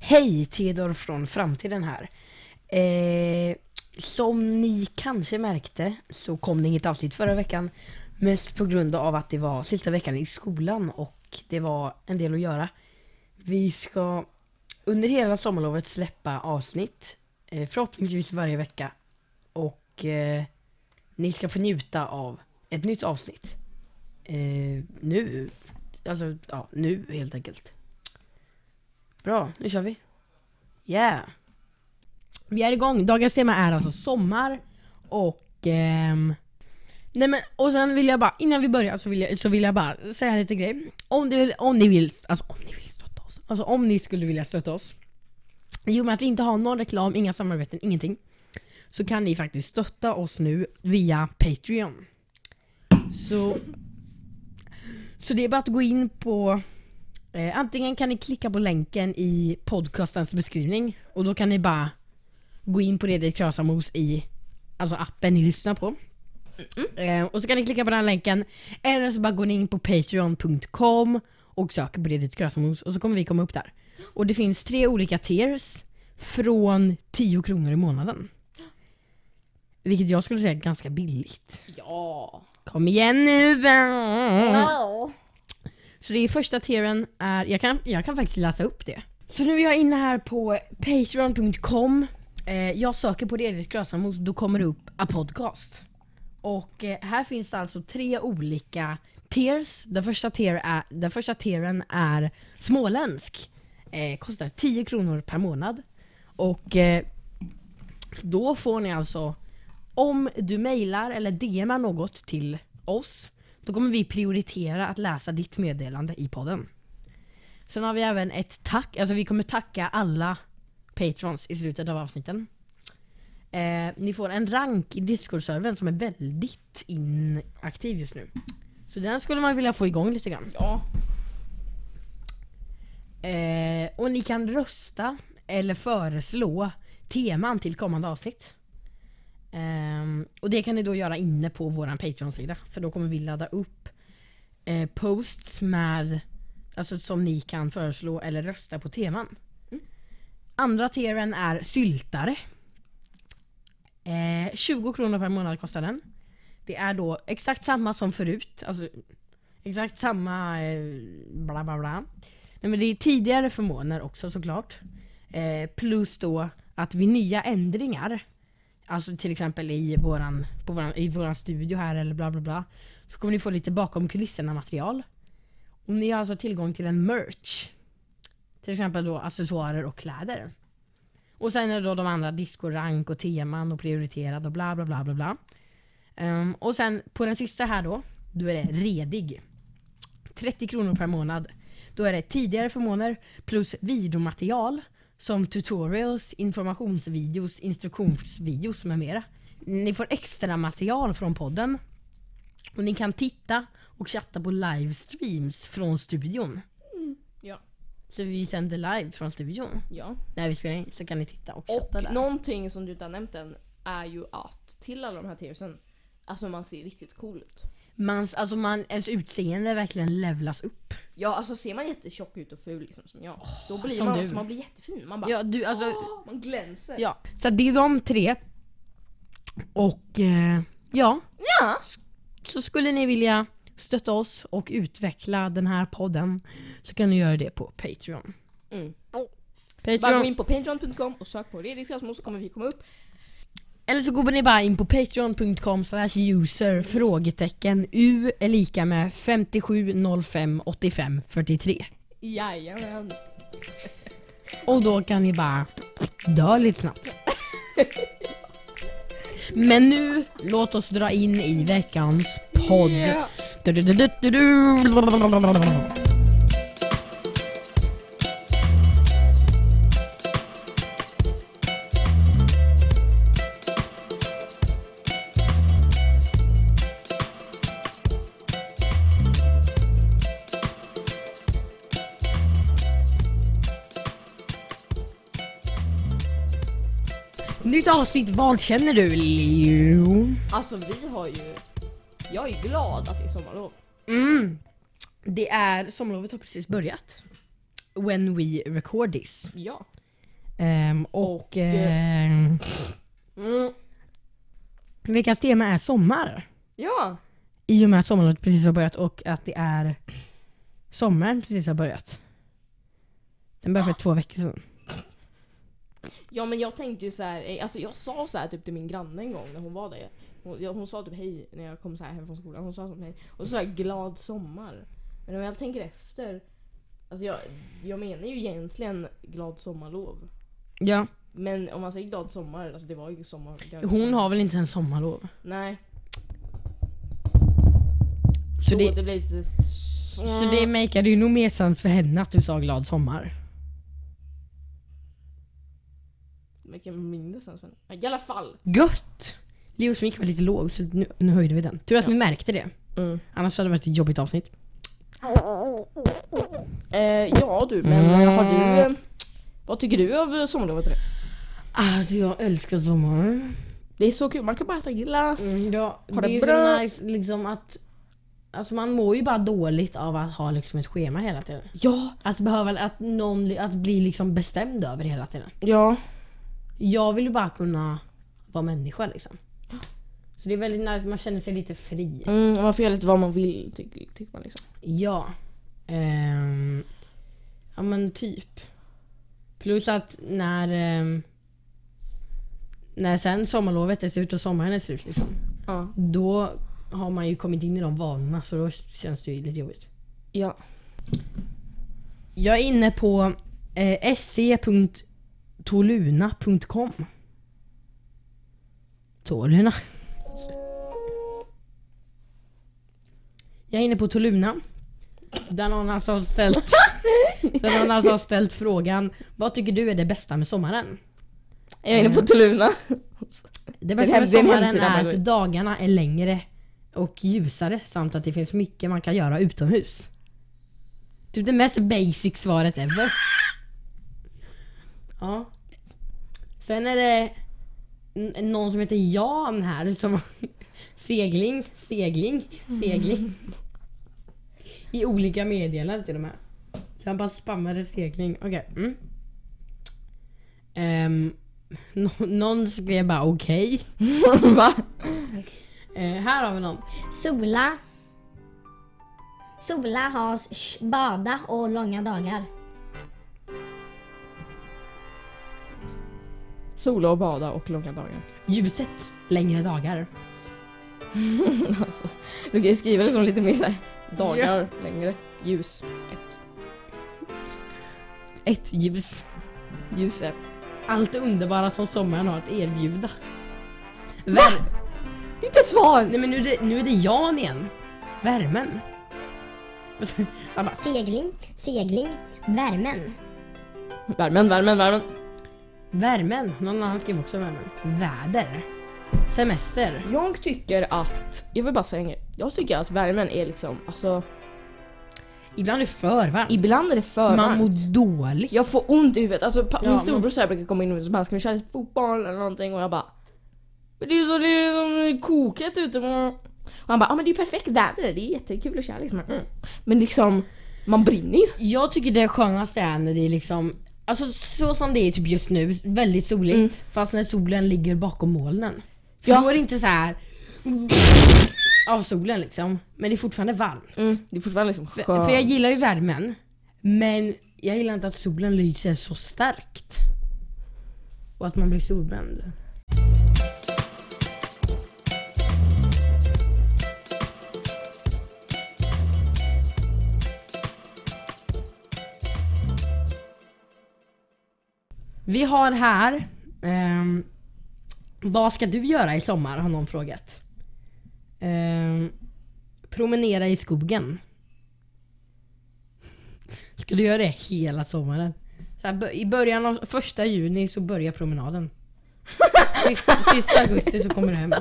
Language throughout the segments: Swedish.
Hej, Theodor från framtiden här. Eh, som ni kanske märkte så kom det inget avsnitt förra veckan. Mest på grund av att det var sista veckan i skolan och det var en del att göra. Vi ska under hela sommarlovet släppa avsnitt, eh, förhoppningsvis varje vecka. Och eh, ni ska få njuta av ett nytt avsnitt. Eh, nu, alltså ja, nu helt enkelt. Bra, nu kör vi. Yeah! Vi är igång. Dagens tema är alltså sommar och... ehm, nej men, och sen vill jag bara, innan vi börjar så vill jag, så vill jag bara säga lite grej. Om, det, om ni vill, alltså om ni vill stötta oss. Alltså om ni skulle vilja stötta oss. I och med att vi inte har någon reklam, inga samarbeten, ingenting. Så kan ni faktiskt stötta oss nu via Patreon. Så... Så det är bara att gå in på Eh, antingen kan ni klicka på länken i podcastens beskrivning och då kan ni bara gå in på Redigt Krasamos i alltså appen ni lyssnar på. Eh, och så kan ni klicka på den länken eller så bara går ni in på patreon.com och söker på Redigt Krasamos och så kommer vi komma upp där. Och det finns tre olika tiers från 10 kronor i månaden. Vilket jag skulle säga är ganska billigt. Ja. Kom igen nu! Wow. Så det är första tieren är, jag kan, jag kan faktiskt läsa upp det. Så nu är jag inne här på patreon.com. Eh, jag söker på Redit Grösamos, då kommer det upp a podcast. Och eh, här finns det alltså tre olika tiers. Den första, tier är, den första tieren är småländsk. Eh, kostar 10 kronor per månad. Och eh, då får ni alltså, om du mejlar eller DMar något till oss då kommer vi prioritera att läsa ditt meddelande i podden. Sen har vi även ett tack, alltså vi kommer tacka alla patrons i slutet av avsnitten. Eh, ni får en rank i Discord-servern som är väldigt inaktiv just nu. Så den skulle man vilja få igång lite grann. Ja. Eh, och ni kan rösta eller föreslå teman till kommande avsnitt. Ehm, och det kan ni då göra inne på våran Patreon-sida. För då kommer vi ladda upp eh, posts med, alltså som ni kan föreslå eller rösta på teman. Andra tieren är syltare. Eh, 20 kronor per månad kostar den. Det är då exakt samma som förut. Alltså exakt samma eh, bla bla bla. Nej, men det är tidigare förmåner också såklart. Eh, plus då att vid nya ändringar Alltså till exempel i våran, på våran, i våran studio här eller bla bla bla. Så kommer ni få lite bakom kulisserna material. Och ni har alltså tillgång till en merch. Till exempel då accessoarer och kläder. Och sen är det då de andra diskorank och teman och prioriterad och bla bla bla bla bla. Um, och sen på den sista här då, då är det redig. 30 kronor per månad. Då är det tidigare förmåner plus videomaterial som tutorials, informationsvideos, instruktionsvideos med mera. Ni får extra material från podden. Och ni kan titta och chatta på livestreams från studion. Ja. Så vi sänder live från studion. Ja. När vi spelar in så kan ni titta och Och chatta där. någonting som du inte har nämnt än är ju att till alla de här tiersen, alltså man ser riktigt cool ut. Mans, alltså man, ens utseende verkligen levlas upp. Ja alltså ser man jättetjock ut och ful liksom som jag, då blir som man, du. alltså, man blir jättefin. Man bara Ja, du, alltså, åh, man glänser. ja. Så det är de tre. Och eh, ja, Ja. så skulle ni vilja stötta oss och utveckla den här podden så kan ni göra det på Patreon. Mm. Bara gå Patreon in på patreon.com och sök på Rasmus så kommer vi komma upp. Eller så går ni bara in på patreon.com user frågetecken u är lika med 5705 85 43. Jajamän. Och då kan ni bara dö lite snabbt. Men nu, låt oss dra in i veckans podd. Ja. Nytt avsnitt, vad känner du Leo? Alltså vi har ju, jag är glad att det är sommarlov. Mm. Det är, sommarlovet har precis börjat. when we record this. Ja. Ehm, och Och, eh, ehm, Mm. veckans tema är sommar. Ja. I och med att sommarlovet precis har börjat och att det är sommaren precis har börjat. Den började för två veckor sedan. Ja men jag tänkte ju så här, eh, alltså jag sa så här typ till min granne en gång när hon var där. Hon, jag, hon sa typ hej när jag kom så här hem från skolan. Hon sa som hej. Och så sa jag glad sommar. Men om jag tänker efter. Alltså jag, jag menar ju egentligen glad sommarlov. Ja. Men om man säger glad sommar, alltså det var ju sommar. Hon har väl inte ens sommarlov? Nej. Så Så det, det blir lite... så det makade ju nog mer sens för henne att du sa glad sommar. Vilken mindre henne. I alla fall. Gött! Leos mick var lite låg så nu, nu höjde vi den. Tur att vi märkte det. Mm. Annars hade det varit ett jobbigt avsnitt. Eh, ja du, men Mm. har du... eh, Vad tycker du av eh, sommarlovet? Alltså jag älskar sommaren. Det är så kul, man kan bara äta glass. Mm, ja, Har det det är bra? så nice liksom att Alltså man mår ju bara dåligt av att ha liksom ett schema hela tiden. Ja, Att behöva, att någon, att bli liksom bestämd över hela tiden. ja. Jag vill ju bara kunna vara människa liksom. Så det är väldigt nice, man känner sig lite fri. Mm, man får göra lite vad man vill, ty tycker man liksom. Ja. Ehm, ja men typ. Plus att när ehm, när sen sommarlovet är slut och sommaren är slut liksom. Ja. Då har man ju kommit in i de vanorna så då känns det ju lite jobbigt. Ja. Jag är inne på eh, sc.toluna.com Toluna. Jag är inne på Toluna. Där någon alltså har ställt, där någon alltså har ställt frågan Vad tycker du är det bästa med sommaren? Jag är inne på Tuluna. Det är bästa med det sommaren är att dagarna är längre och ljusare samt att det finns mycket man kan göra utomhus. Typ det mest basic svaret ever. Ja. Sen är det någon som heter Jan här som segling, segling, segling. I olika meddelanden till och med. Så han bara spammade segling. Okej. Mm. Ehm, nå- någon skrev bara okej. Va? Eh, här har vi någon. Sola. Sola, ha, sh- bada och långa dagar. Sola och bada och långa dagar. Ljuset, längre dagar. alltså, du kan ju skriva liksom lite mer såhär, dagar längre, ljus, ett. Ett ljus. Ljus ett. Allt det underbara som sommaren har att erbjuda. Det är inte ett svar! Nej men nu är, det, nu är det Jan igen. Värmen. Bara, Segling, segling, värmen. Värmen, värmen, värmen. Värmen. Någon annan skrev också värmen. Väder. Semester. Jag tycker att, jag vill bara säga en grej. Jag tycker att värmen är liksom, alltså Ibland är det för varmt. ibland är det för Man mår dåligt. Jag får ont i huvudet. Alltså pa- Ja, min storebror så här brukar komma in och bara ska vi köra lite fotboll eller någonting och jag bara Men det är ju så det är som kokat ute. Och han bara ah, men det är ju perfekt väder, det är jättekul att köra liksom. Mm. Men liksom, man brinner ju. Jag tycker det skönaste är när det är liksom Alltså så som det är typ just nu, väldigt soligt. Mm. Fast när solen ligger bakom molnen. För Ja. då är det inte så här av solen liksom. Men det är fortfarande varmt. Mm. Det är fortfarande liksom För, skönt. för jag gillar ju värmen. Men jag gillar inte att solen lyser så starkt. Och att man blir solbränd. Vi har här ehm, Vad ska du göra i sommar har någon frågat. Ehm, promenera i skogen. Ska du göra det hela sommaren? Så här, I början av första juni så börjar promenaden. Sista, sista augusti så kommer du hem.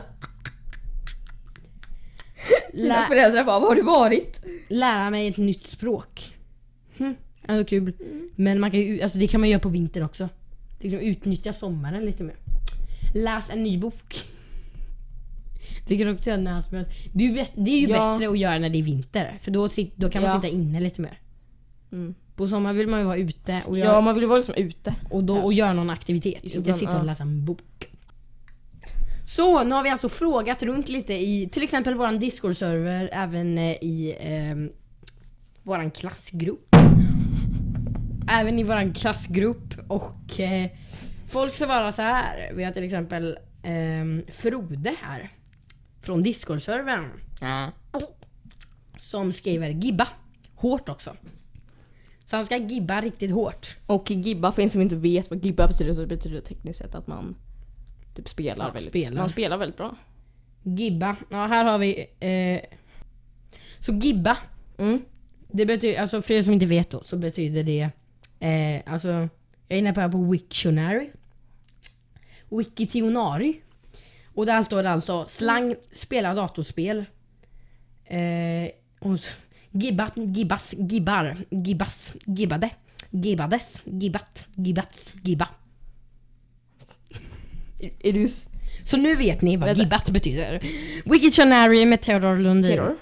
Dina Lä, föräldrar bara, var har du varit? lära mig ett nytt språk. Hm, ändå kul. Men man kan ju, alltså det kan man göra på vintern också. Liksom utnyttja sommaren lite mer. Läs en ny bok. Det kan också göra men det är ju, bet- det är ju Ja. bättre att göra när det är vinter. För då, sit, då kan man Ja. sitta inne lite mer. Mm. På sommaren vill man ju vara ute och, Ja, göra, man vill ju vara liksom ute. och, då, och göra någon aktivitet. Inte sitta och ja. läsa en bok. Så nu har vi alltså frågat runt lite i till exempel våran Discord-server, även i eh, våran klassgrupp. Även i våran klassgrupp och eh, folk svarar så här. Vi har till exempel eh, Frode här. Från Discord-servern. Ja. Som skriver gibba. Hårt också. Så han ska gibba riktigt hårt. Och gibba, för en som inte vet vad gibba betyder så betyder det tekniskt sett att man typ spelar Ja, väldigt spelar. Man spelar väldigt bra. Gibba. Ja, här har vi... Eh, så gibba. Mm. Det betyder, alltså för er som inte vet då, så betyder det... Eh, alltså, jag är inne på här på Wiktionary. Wikitionary. Och där står det alltså slang, spela datorspel. Eh, och gibba, gibbas, gibbar, gibbas, gibbade, gibbades, gibbat, gibbats, gibba. Är, är du Så nu vet ni vad Vänta. gibbat betyder. Wiktionary med Theodor Lundin. terror?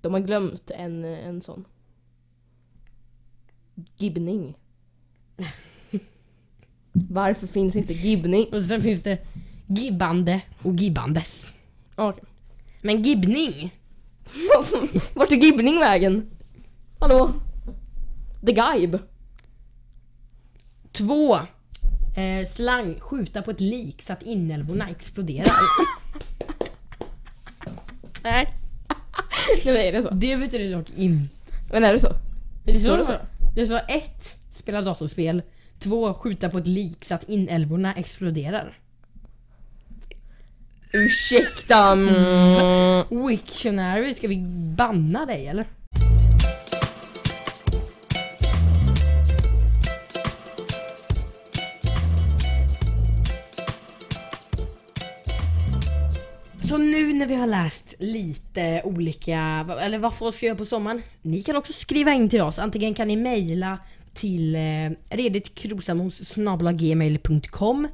De har glömt en, en sån. Gibbning. Varför finns inte gibbning? Och sen finns det gibbande och gibbandes. Okej. Men gibbning, Vart är gibbning vägen? Hallå? The Gibe. två. Eh, slang, skjuta på ett lik så att inälvorna exploderar. Nej. Nej men är det så? Det betyder dock inte... Men är det så? Det Står står det så. Det står ett, spela datorspel. Två, skjuta på ett lik så att inälvorna exploderar. Ursäkta. Mm. Wiktionary, ska vi banna dig eller? Så nu när vi har läst lite olika, eller vad folk ska göra på sommaren. Ni kan också skriva in till oss. Antingen kan ni mejla till eh, reditkrosamos.gmail.com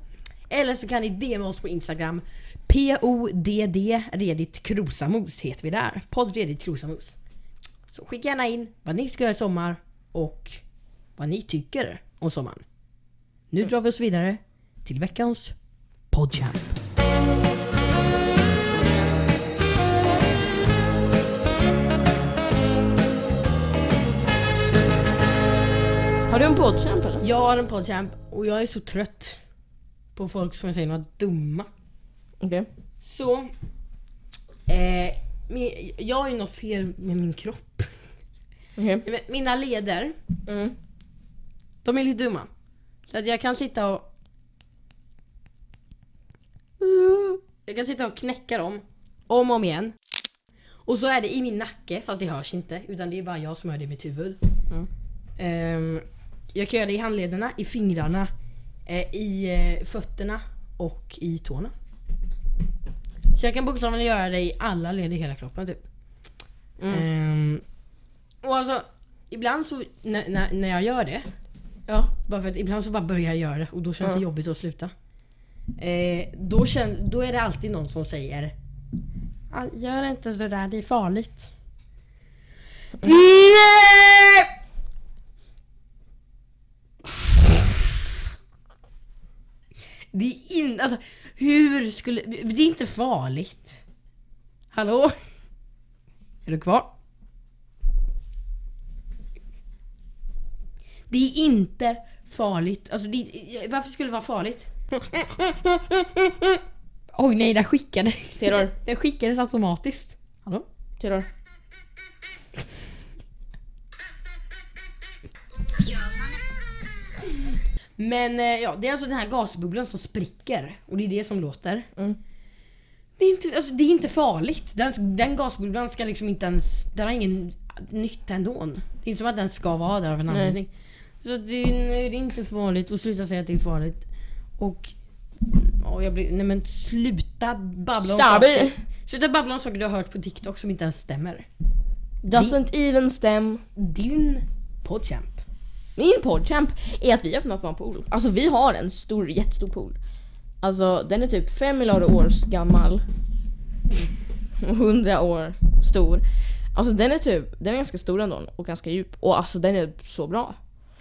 Eller så kan ni DMa oss på Instagram. PODD Redit Krosamos heter vi där. Podd Redit Krosamos. Så skicka gärna in vad ni ska göra i sommar och vad ni tycker om sommaren. Nu drar vi oss vidare till veckans poddchamp en poddchamp eller? Jag har en Podchamp och jag är så trött på folk som säger något dumma. Okej. Så... Eh, min, jag har ju något fel med min kropp. Men Mina leder, Mm. de är lite dumma. Så att jag kan sitta och... Jag kan sitta och knäcka dem. Om och om igen. Och så är det i min nacke, fast det hörs inte. Utan det är bara jag som hör det i mitt huvud. Mm. Ehm, jag kan göra det i handlederna, i fingrarna, eh, i eh, fötterna och i tårna. Så jag kan bokstavligen göra det i alla led i hela kroppen typ. Mm. Ehm, och alltså, ibland så när, när, när jag gör det, Ja. bara för att ibland så bara börjar jag göra det och då känns Ja. det jobbigt att sluta. Eh, då, kän, då är det alltid någon som säger "Ah, Gör inte så där, det är farligt. Nej! Det är in, alltså hur skulle, det är inte farligt. Hallå? Är du kvar? Det är inte farligt. Alltså det, varför skulle det vara farligt? Oj nej, den skickade. Theodor. Den skickades automatiskt. Hallå? Theodor. Men eh, ja, det är alltså den här gasbubblan som spricker. Och det är det som låter. Mm. Det är inte, alltså, det är inte farligt. Den, den gasbubblan ska liksom inte ens... Den har ingen nytta ändå. Det är inte som att den ska vara där av en anledning. Så det, är- det är inte farligt. Och sluta säga att det är farligt. Och... Ja, jag blir, nej men sluta babbla om Stabby. saker. Sluta babbla om saker du har hört på TikTok som inte ens stämmer. Doesn't even stem. Din podchamp. Min podchamp är att vi har öppnat en pool. Alltså vi har en stor, jättestor pool. Alltså den är typ 5 miljarder år gammal. 100 år stor. Alltså den är typ, den är ganska stor ändå och ganska djup. Och alltså den är så bra.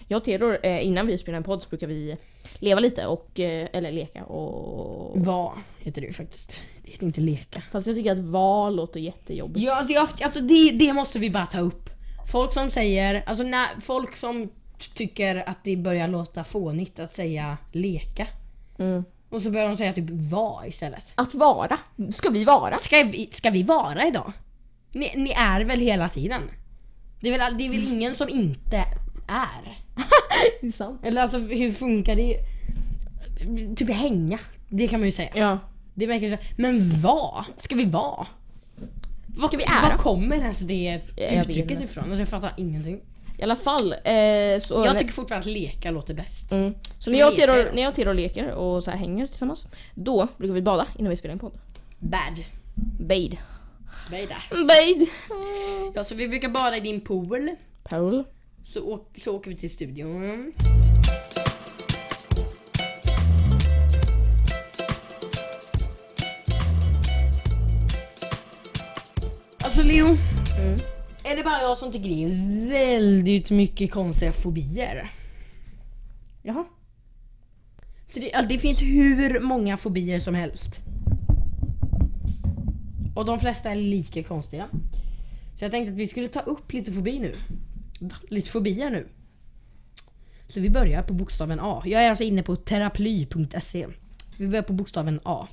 Jag och Theodor, eh, innan vi spelar en podd så brukar vi leva lite och, eh, eller leka och... Vad heter det ju faktiskt. Det heter inte leka. Fast jag tycker att val låter jättejobbigt. Ja, alltså, jag, alltså det, det måste vi bara ta upp. Folk som säger, alltså när, folk som tycker att det börjar låta fånigt att säga leka. Mm. Och så börjar de säga typ var istället. Att vara. Ska vi vara? Ska vi, ska vi vara idag? Ni, ni är väl hela tiden? Det är väl, det är väl ingen som inte är? Det är sant. Eller alltså hur funkar det? Typ hänga, det kan man ju säga. Ja. Det verkar så. Men vad? Ska vi vara? Vad, Ska vi ära? Var kommer ens det uttrycket ifrån? Alltså jag fattar ingenting. I alla fall. Eh, så Jag tycker fortfarande att leka låter bäst. Mm. Så när jag, och då? när jag och Theodor leker och så här hänger tillsammans, då brukar vi bada innan vi spelar en podd. Bad. Bade. Bada. Bade. Ja, så vi brukar bada i din pool. Paul. Så, åk, så åker vi till studion. Alltså Leo, Mm. Är det bara jag som tycker det är väldigt mycket konstiga fobier? Jaha. Så det, ja, det finns hur många fobier som helst. Och de flesta är lika konstiga. Så jag tänkte att vi skulle ta upp lite fobi nu. Lite fobier nu. Så vi börjar på bokstaven A. Jag är alltså inne på teraply.se. Vi börjar på bokstaven A.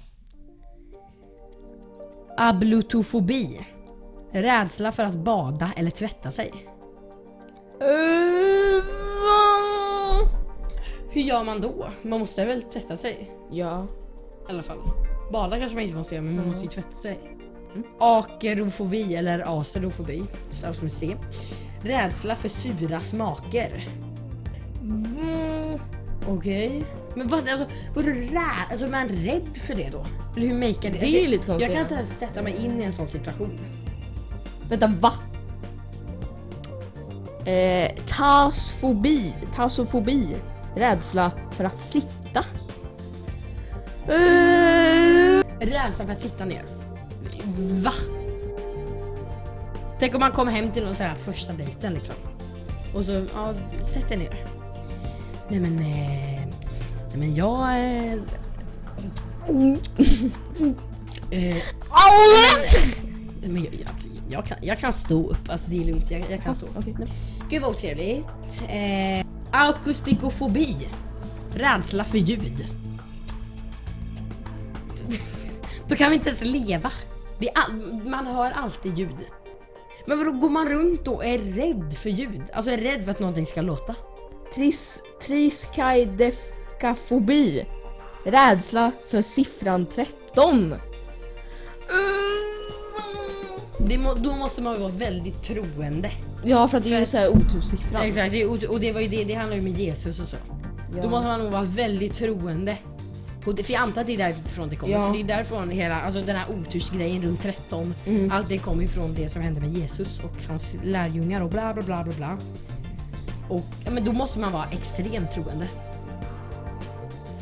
Ablutofobi. Rädsla för att bada eller tvätta sig. Uh, Hur gör man då? Man måste väl tvätta sig? ja. I alla fall. Bada kanske man inte måste göra men man måste ju tvätta sig. Akerofobi eller aserofobi, stavas med C. Rädsla för sura smaker. Mm. Okej. Men vad, alltså, vadå rä... Alltså är man rädd för det då? Eller hur makear det? Det är alltså, ju lite konstigt. Jag kan inte ens sätta mig in i en sån situation. Vänta, va? Eh, tasfobi. Tasofobi. Rädsla för att sitta. Eh, Rädsla för att sitta ner. Va? Tänk om man kommer hem till någon så här första dejten liksom. Och så, ja, sätt dig ner. Nej men, eh, nej men jag... Eh, eh, men, men jag, jag, alltså, jag, kan, jag kan stå upp, alltså det är lugnt. Jag, jag kan stå upp. Okej. Gud vad otrevligt. Eh, akustikfobi. Rädsla för ljud. Då kan vi inte ens leva. All, man hör alltid ljud. Men vadå, går man runt och är rädd för ljud? Alltså är rädd för att någonting ska låta? Tris, triskaidefkafobi. Rädsla för siffran 13. Det må, då måste man vara väldigt troende. Ja, för att det är ju såhär oturssiffran. Exakt, det, och, och det var ju det, det handlar ju om Jesus och så. Ja. Då måste man nog vara väldigt troende. På det, för jag antar att det är därifrån det kommer. Ja. För det är därifrån hela, alltså den här otursgrejen runt 13. Mm. Allt det kommer ifrån det som hände med Jesus och hans lärjungar och bla bla bla bla bla. Och ja, men då måste man vara extremt troende.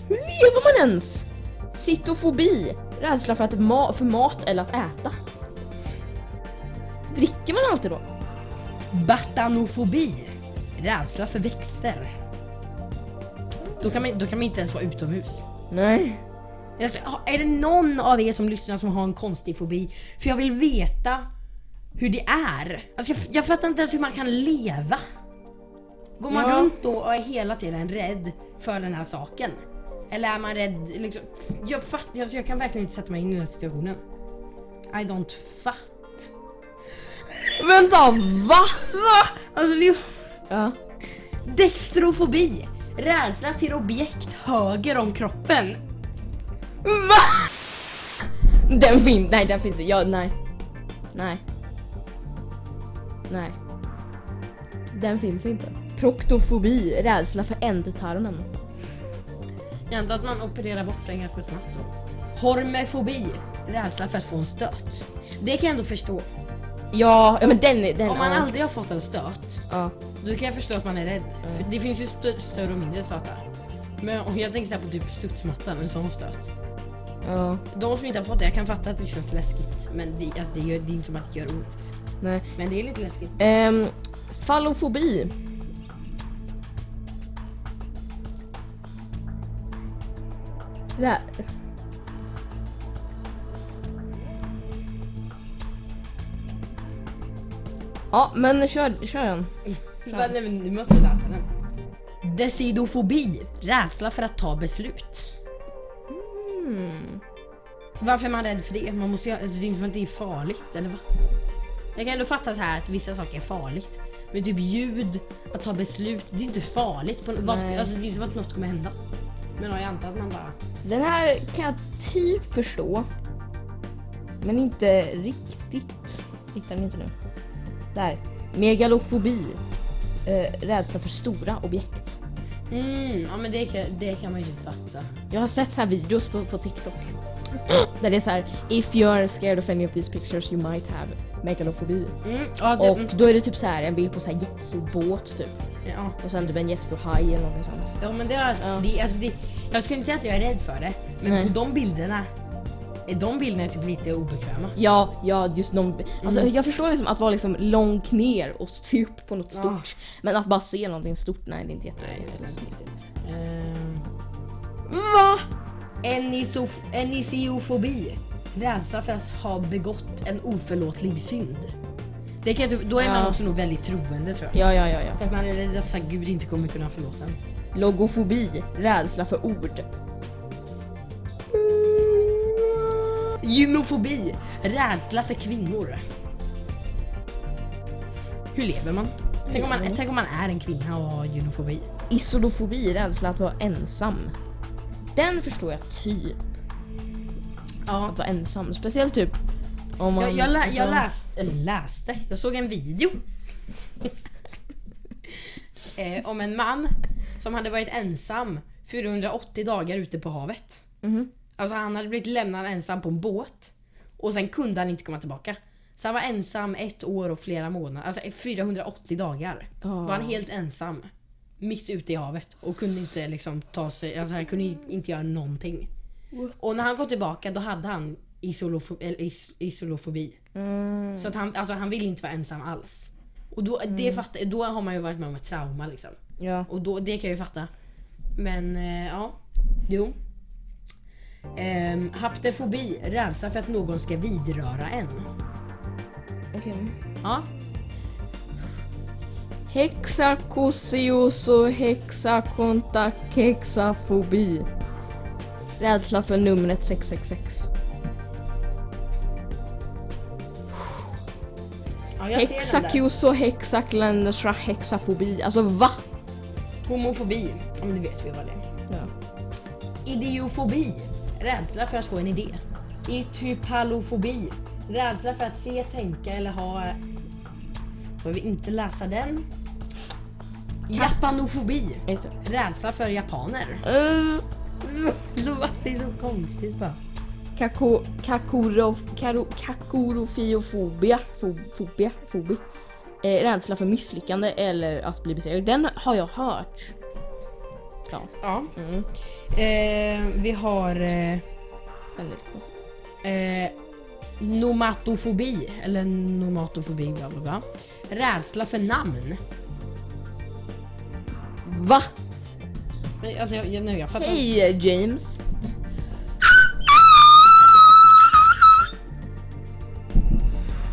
Hur lever man ens? Citofobi. Rädsla för, att ma- för mat eller att äta. Alltid då? Batanofobi. Rädsla för växter. Då kan, man, då kan man inte ens vara utomhus. Nej. Alltså, är det någon av er som lyssnar som har en konstig fobi? För jag vill veta hur det är. Alltså jag, jag fattar inte ens hur man kan leva. Går man Ja. runt då och är hela tiden rädd för den här saken? Eller är man rädd liksom? Jag, fatt, alltså jag kan verkligen inte sätta mig in i den situationen. I don't fatt. Vänta, va? Va? Alltså det är Ja. Dextrofobi. Rädsla till objekt höger om kroppen. Va? Den finns, nej den finns ja, nej. Nej. Nej. Den finns inte. Proktofobi, rädsla för ändtarmen. Jag antar att man opererar bort den ganska snabbt då. Hormefobi. Rädsla för att få en stöt. Det kan jag ändå förstå. Ja, ja men den. Den, Om man ja. aldrig har fått en stöt, Ja. då kan jag förstå att man är rädd. För det finns ju stö- större och mindre stötar. Men om jag tänker så här på typ studsmattan, en sån stöt. Ja. De som inte har fått det, jag kan fatta att det känns läskigt. Men det, alltså det, gör, det är inte som att det gör ont. Nej. Men det är lite läskigt. Ehm, fallofobi. Rä- Ja, men kör, kör den. Va, nej, men du måste läsa den. Decidofobi. Rädsla för att ta beslut. Mm. Varför är man rädd för det? Man måste ju, alltså, det är inte som att det är farligt, eller va? Jag kan ändå fatta så här att vissa saker är farligt. Men typ ljud, att ta beslut, det är inte farligt. På, vad, Nej. alltså, det är inte som att något kommer hända. Men jag antar att man bara... Den här kan jag typ förstå. Men inte riktigt. Hittar den inte nu. Där. Megalofobi. Eh, rädsla för stora objekt. Mm, ja men det kan, det kan man ju fatta. Jag har sett så här videos på, på TikTok. Där det är så här: If you're scared of any of these pictures you might have megalofobi. Mm, ja, det, Och då är det typ så här en bild på så här jättestor båt typ. ja. Och sen typ en jättestor haj eller något sånt. ja men det är, Ja. det, alltså, det, jag skulle inte säga att jag är rädd för det. Men Nej. på de bilderna, de bilderna är typ lite obekväma. Ja, ja just de, alltså Mm. jag förstår liksom att vara liksom långt ner och se upp på något stort. Men att bara se någonting stort, nej det är inte jätte, Nej, det är jätte- inte riktigt. Ehm, Va? Enisof- Enisiofobi. Rädsla för att ha begått en oförlåtlig synd. Det kan, då är man Ja. också nog väldigt troende tror jag. Ja, ja, ja, ja. För att man är rädd att så här, Gud inte kommer kunna förlåta en. Logofobi, rädsla för ord. Gynofobi. Rädsla för kvinnor. Hur lever man? Tänk om man, tänk om man är en kvinna och har gynofobi. Isolofobi, rädsla att vara ensam. Den förstår jag typ. Ja. Att vara ensam. Speciellt typ om man... Jag, jag, lä, alltså- jag läste, eller läste, jag såg en video. eh, om en man som hade varit ensam 480 dagar ute på havet. Mhm. Alltså han hade blivit lämnad ensam på en båt. Och sen kunde han inte komma tillbaka. Så han var ensam ett år och flera månader. Alltså 480 dagar. Ja. Var han helt ensam. Mitt ute i havet. Och kunde inte liksom ta sig, alltså han kunde inte göra någonting. Och när han kom tillbaka då hade han isolofo- eller is, isolofobi. Mm. Så att han, alltså han vill inte vara ensam alls. Och då, det fattar, då har man ju varit med om ett trauma liksom. Ja. Och då, det kan jag ju fatta. Men eh, ja, jo. Ehm, haptefobi, rädsla för att någon ska vidröra en. Okej. Ja, Hexakosioso hexakontakexafobi. Rädsla för numret 666. ja jag ser den där. Hexakioso hexaklandesra hexafobi. Alltså va? Homofobi, ja men det vet vi vad det är. Ja. Idiofobi, rädsla för att få en idé. Itypalofobi, rädsla för att se, tänka eller ha... Vill inte läsa den. Japanofobi, rädsla för japaner. Uh, det är så konstigt bara. kako, kakuro, karo, kakorofiofobia. Fo, fobia, fobi. Eh, rädsla för misslyckande eller att bli besegrad. Den har jag hört. Ja. Ja. Mm. Eh, vi har eh, Den är lite konstig. eh, nomatofobi, eller nomatofobi, bla bla bla. Rädsla för namn. Va? Men, Alltså, jag, jag, nej, jag fattar Hej James.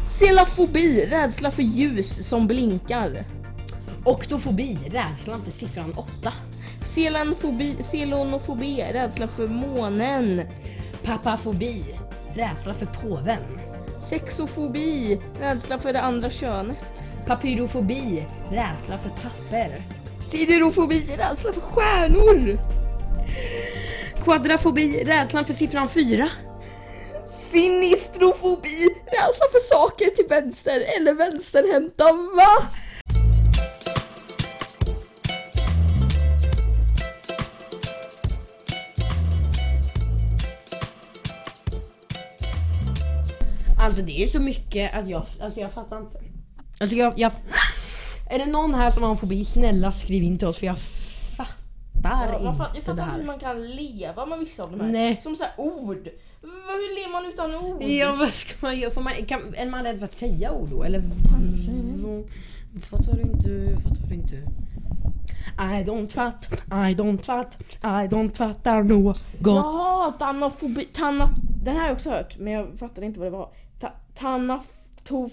Selafobi, rädsla för ljus som blinkar. Oktofobi, rädslan för siffran 8. Selanfobi, selonofobi, rädsla för månen. Papafobi, rädsla för påven. Sexofobi, rädsla för det andra könet. Papyrofobi, rädsla för papper. Siderofobi, rädsla för stjärnor. Quadrafobi, rädslan för siffran fyra. Sinistrofobi, rädsla för saker till vänster eller vänsterhänta. Va? Alltså det är så mycket att jag, alltså jag fattar inte. Alltså jag, jag... Är det någon här som har en fobi, snälla skriv in till oss för jag fattar Ja, man, fatt, jag inte fattar inte hur man kan leva med vissa av de här. Nej. Som så här ord. Hur lever man utan ord? Ja vad ska man göra? Får man, kan, är man rädd för att säga ord då eller? Kanske. Fattar du inte? Fattar inte? I don't fatt, I don't fatt, I don't fattar något. Jaha, tanofobi, tanna, den här har jag också hört men jag fattade inte vad det var. Ta, tanatof,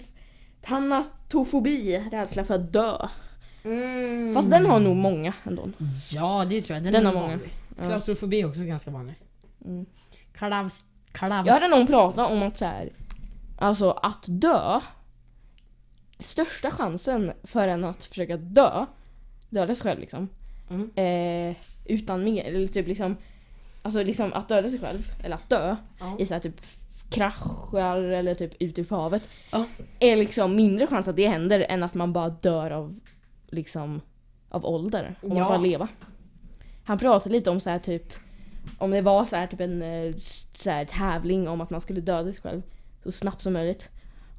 tanatofobi, rädsla för att dö. Mm. Fast den har nog många ändå. Ja det tror jag. Den, Den är har många. Ja. Klaustrofobi är också ganska vanlig. Mm. Klavs... Klavs... Jag hörde någon prata om att så här, alltså att dö, största chansen för en att försöka dö, döda sig själv liksom, Mm. eh, utan mer, eller typ liksom, alltså liksom att döda sig själv, eller att dö, Ja. i så här typ kraschar eller typ ute på havet, Ja. är liksom mindre chans att det händer än att man bara dör av liksom av ålder. Om man Ja. bara leva. Han pratade lite om så här typ om det var så här typ en eh, så här tävling om att man skulle döda sig själv så snabbt som möjligt.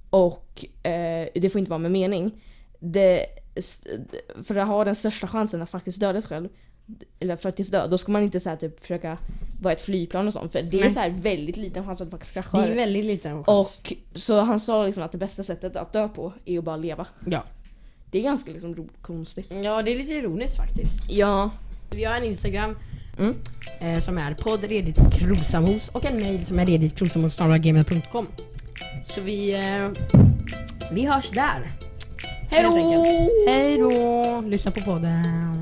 Och eh, det får inte vara med mening. Det, för att ha den största chansen att faktiskt döda sig själv, eller faktiskt dö, då ska man inte så här typ försöka vara ett flygplan och sånt. För det är Nej. så här väldigt liten chans att faktiskt Det krascha. är väldigt liten chans. Och så han sa liksom att det bästa sättet att dö på är att bara leva. Ja. Det är ganska liksom ro- konstigt. ja, det är lite ironiskt faktiskt. Ja. Vi har en Instagram Mm. eh, som är poddreditkrosamos och en mail som är reditkrosamos.gmail.com Så vi, eh, vi hörs där. Hej då! Hej då! Lyssna på podden.